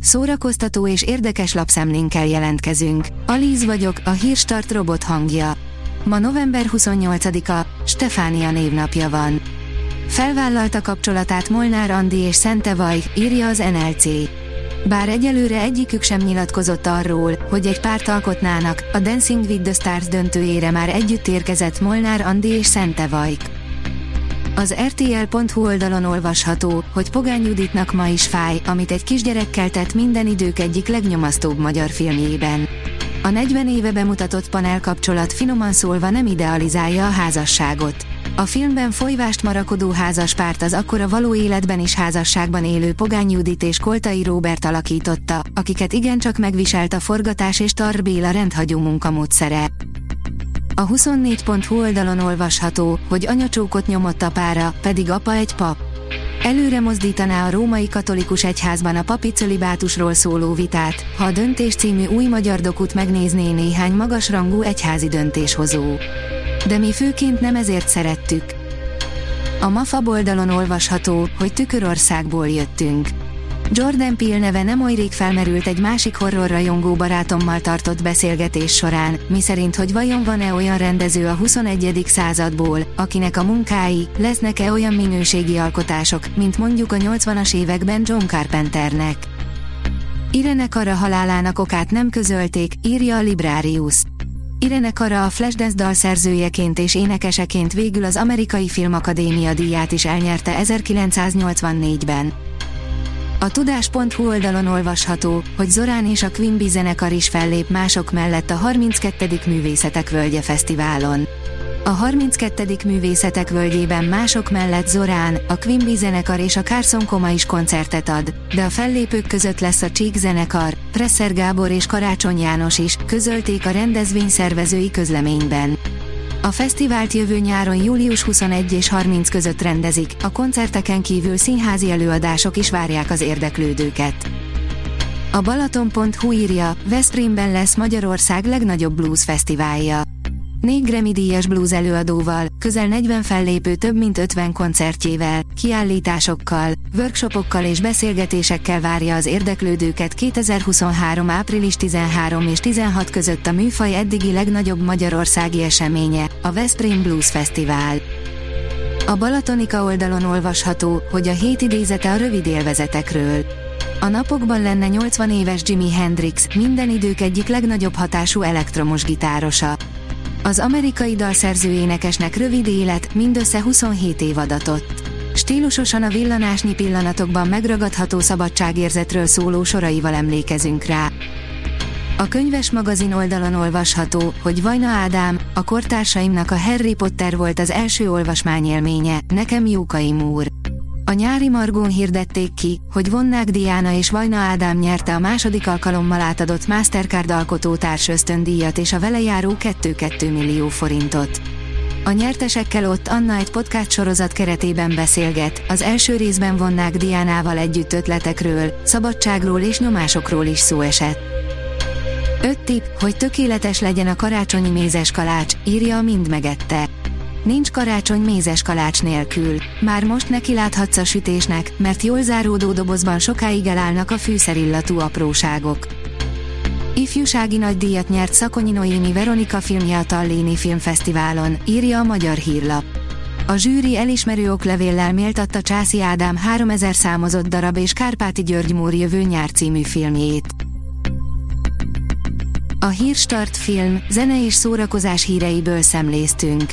Szórakoztató és érdekes lapszemlénkkel jelentkezünk. Alíz vagyok, a hírstart robot hangja. Ma november 28-a, Stefánia névnapja van. Felvállalta kapcsolatát Molnár Andi és Szente Vaj, írja az NLC. Bár egyelőre egyikük sem nyilatkozott arról, hogy egy párt alkotnának, a Dancing with the Stars döntőjére már együtt érkezett Molnár Andi és Szente Vajk. Az rtl.hu oldalon olvasható, hogy Pogány Juditnak ma is fáj, amit egy kisgyerekkel tett minden idők egyik legnyomasztóbb magyar filmjében. A 40 éve bemutatott panel kapcsolat finoman szólva nem idealizálja a házasságot. A filmben folyvást marakodó házaspárt az akkora való életben is házasságban élő Pogány Judit és Koltai Róbert alakította, akiket igencsak megviselt a forgatás és Tar Béla rendhagyó munkamódszere. A 24.hu oldalon olvasható, hogy anyacsókot nyomott apára, pedig apa egy pap. Előre mozdítaná a római katolikus egyházban a papi cölibátusról szóló vitát, ha a Döntés című új magyar dokut megnézné néhány magasrangú egyházi döntéshozó. De mi főként nem ezért szerettük. A MAFA oldalon olvasható, hogy Tükörországból jöttünk. Jordan Peele neve nem oly rég felmerült egy másik horrorrajongó barátommal tartott beszélgetés során, miszerint hogy vajon van-e olyan rendező a 21. századból, akinek a munkái, lesznek-e olyan minőségi alkotások, mint mondjuk a 80-as években John Carpenternek. Irene Kara halálának okát nem közölték, írja a Librarius. Irene Kara a Flashdance dalszerzőjeként és énekeseként végül az Amerikai Filmakadémia díját is elnyerte 1984-ben. A tudás.hu oldalon olvasható, hogy Zorán és a Quimby zenekar is fellép mások mellett a 32. Művészetek Völgye Fesztiválon. A 32. Művészetek Völgyében mások mellett Zorán, a Quimby zenekar és a Carson Koma is koncertet ad, de a fellépők között lesz a Csík zenekar, Presser Gábor és Karácsony János is, közölték a rendezvény szervezői közleményben. A fesztivált jövő nyáron július 21 és 30 között rendezik, a koncerteken kívül színházi előadások is várják az érdeklődőket. A Balaton.hu írja, Veszprémben lesz Magyarország legnagyobb blues fesztiválja. Négy Grammy díjas blues előadóval, közel 40 fellépő több mint 50 koncertjével, kiállításokkal, workshopokkal és beszélgetésekkel várja az érdeklődőket 2023. április 13 és 16 között a műfaj eddigi legnagyobb magyarországi eseménye, a Veszprém Blues Fesztivál. A Balatonika oldalon olvasható, hogy a hét idézete a rövid élvezetekről. A napokban lenne 80 éves Jimi Hendrix, minden idők egyik legnagyobb hatású elektromos gitárosa. Az amerikai dalszerző énekesnek rövid élet, mindössze 27 év adatott. Stílusosan a villanásnyi pillanatokban megragadható szabadságérzetről szóló soraival emlékezünk rá. A könyves magazin oldalon olvasható, hogy Vajna Ádám, a kortársaimnak a Harry Potter volt az első olvasmányélménye, nekem Jókai Múr. A nyári Margón hirdették ki, hogy Vonnák Diana és Vajna Ádám nyerte a második alkalommal átadott Mastercard alkotótárs ösztöndíjat és a vele járó 2-2 millió forintot. A nyertesekkel ott Anna egy podcast sorozat keretében beszélget, az első részben Vonnák Diánával együtt ötletekről, szabadságról és nyomásokról is szó esett. 5 tipp, hogy tökéletes legyen a karácsonyi mézes kalács, írja a Mind megette. Nincs karácsony mézes kalács nélkül. Már most neki láthatsz a sütésnek, mert jól záródó dobozban sokáig elállnak a fűszerillatú apróságok. Ifjúsági nagydíjat nyert Szakonyi Noémi Veronika filmje a Tallini Filmfesztiválon, írja a Magyar Hírlap. A zsűri elismerő oklevéllel méltatta Császi Ádám 3000 számozott darab és Kárpáti György Mór jövő nyár című filmjét. A Hírstart film, zene és szórakozás híreiből szemléztünk.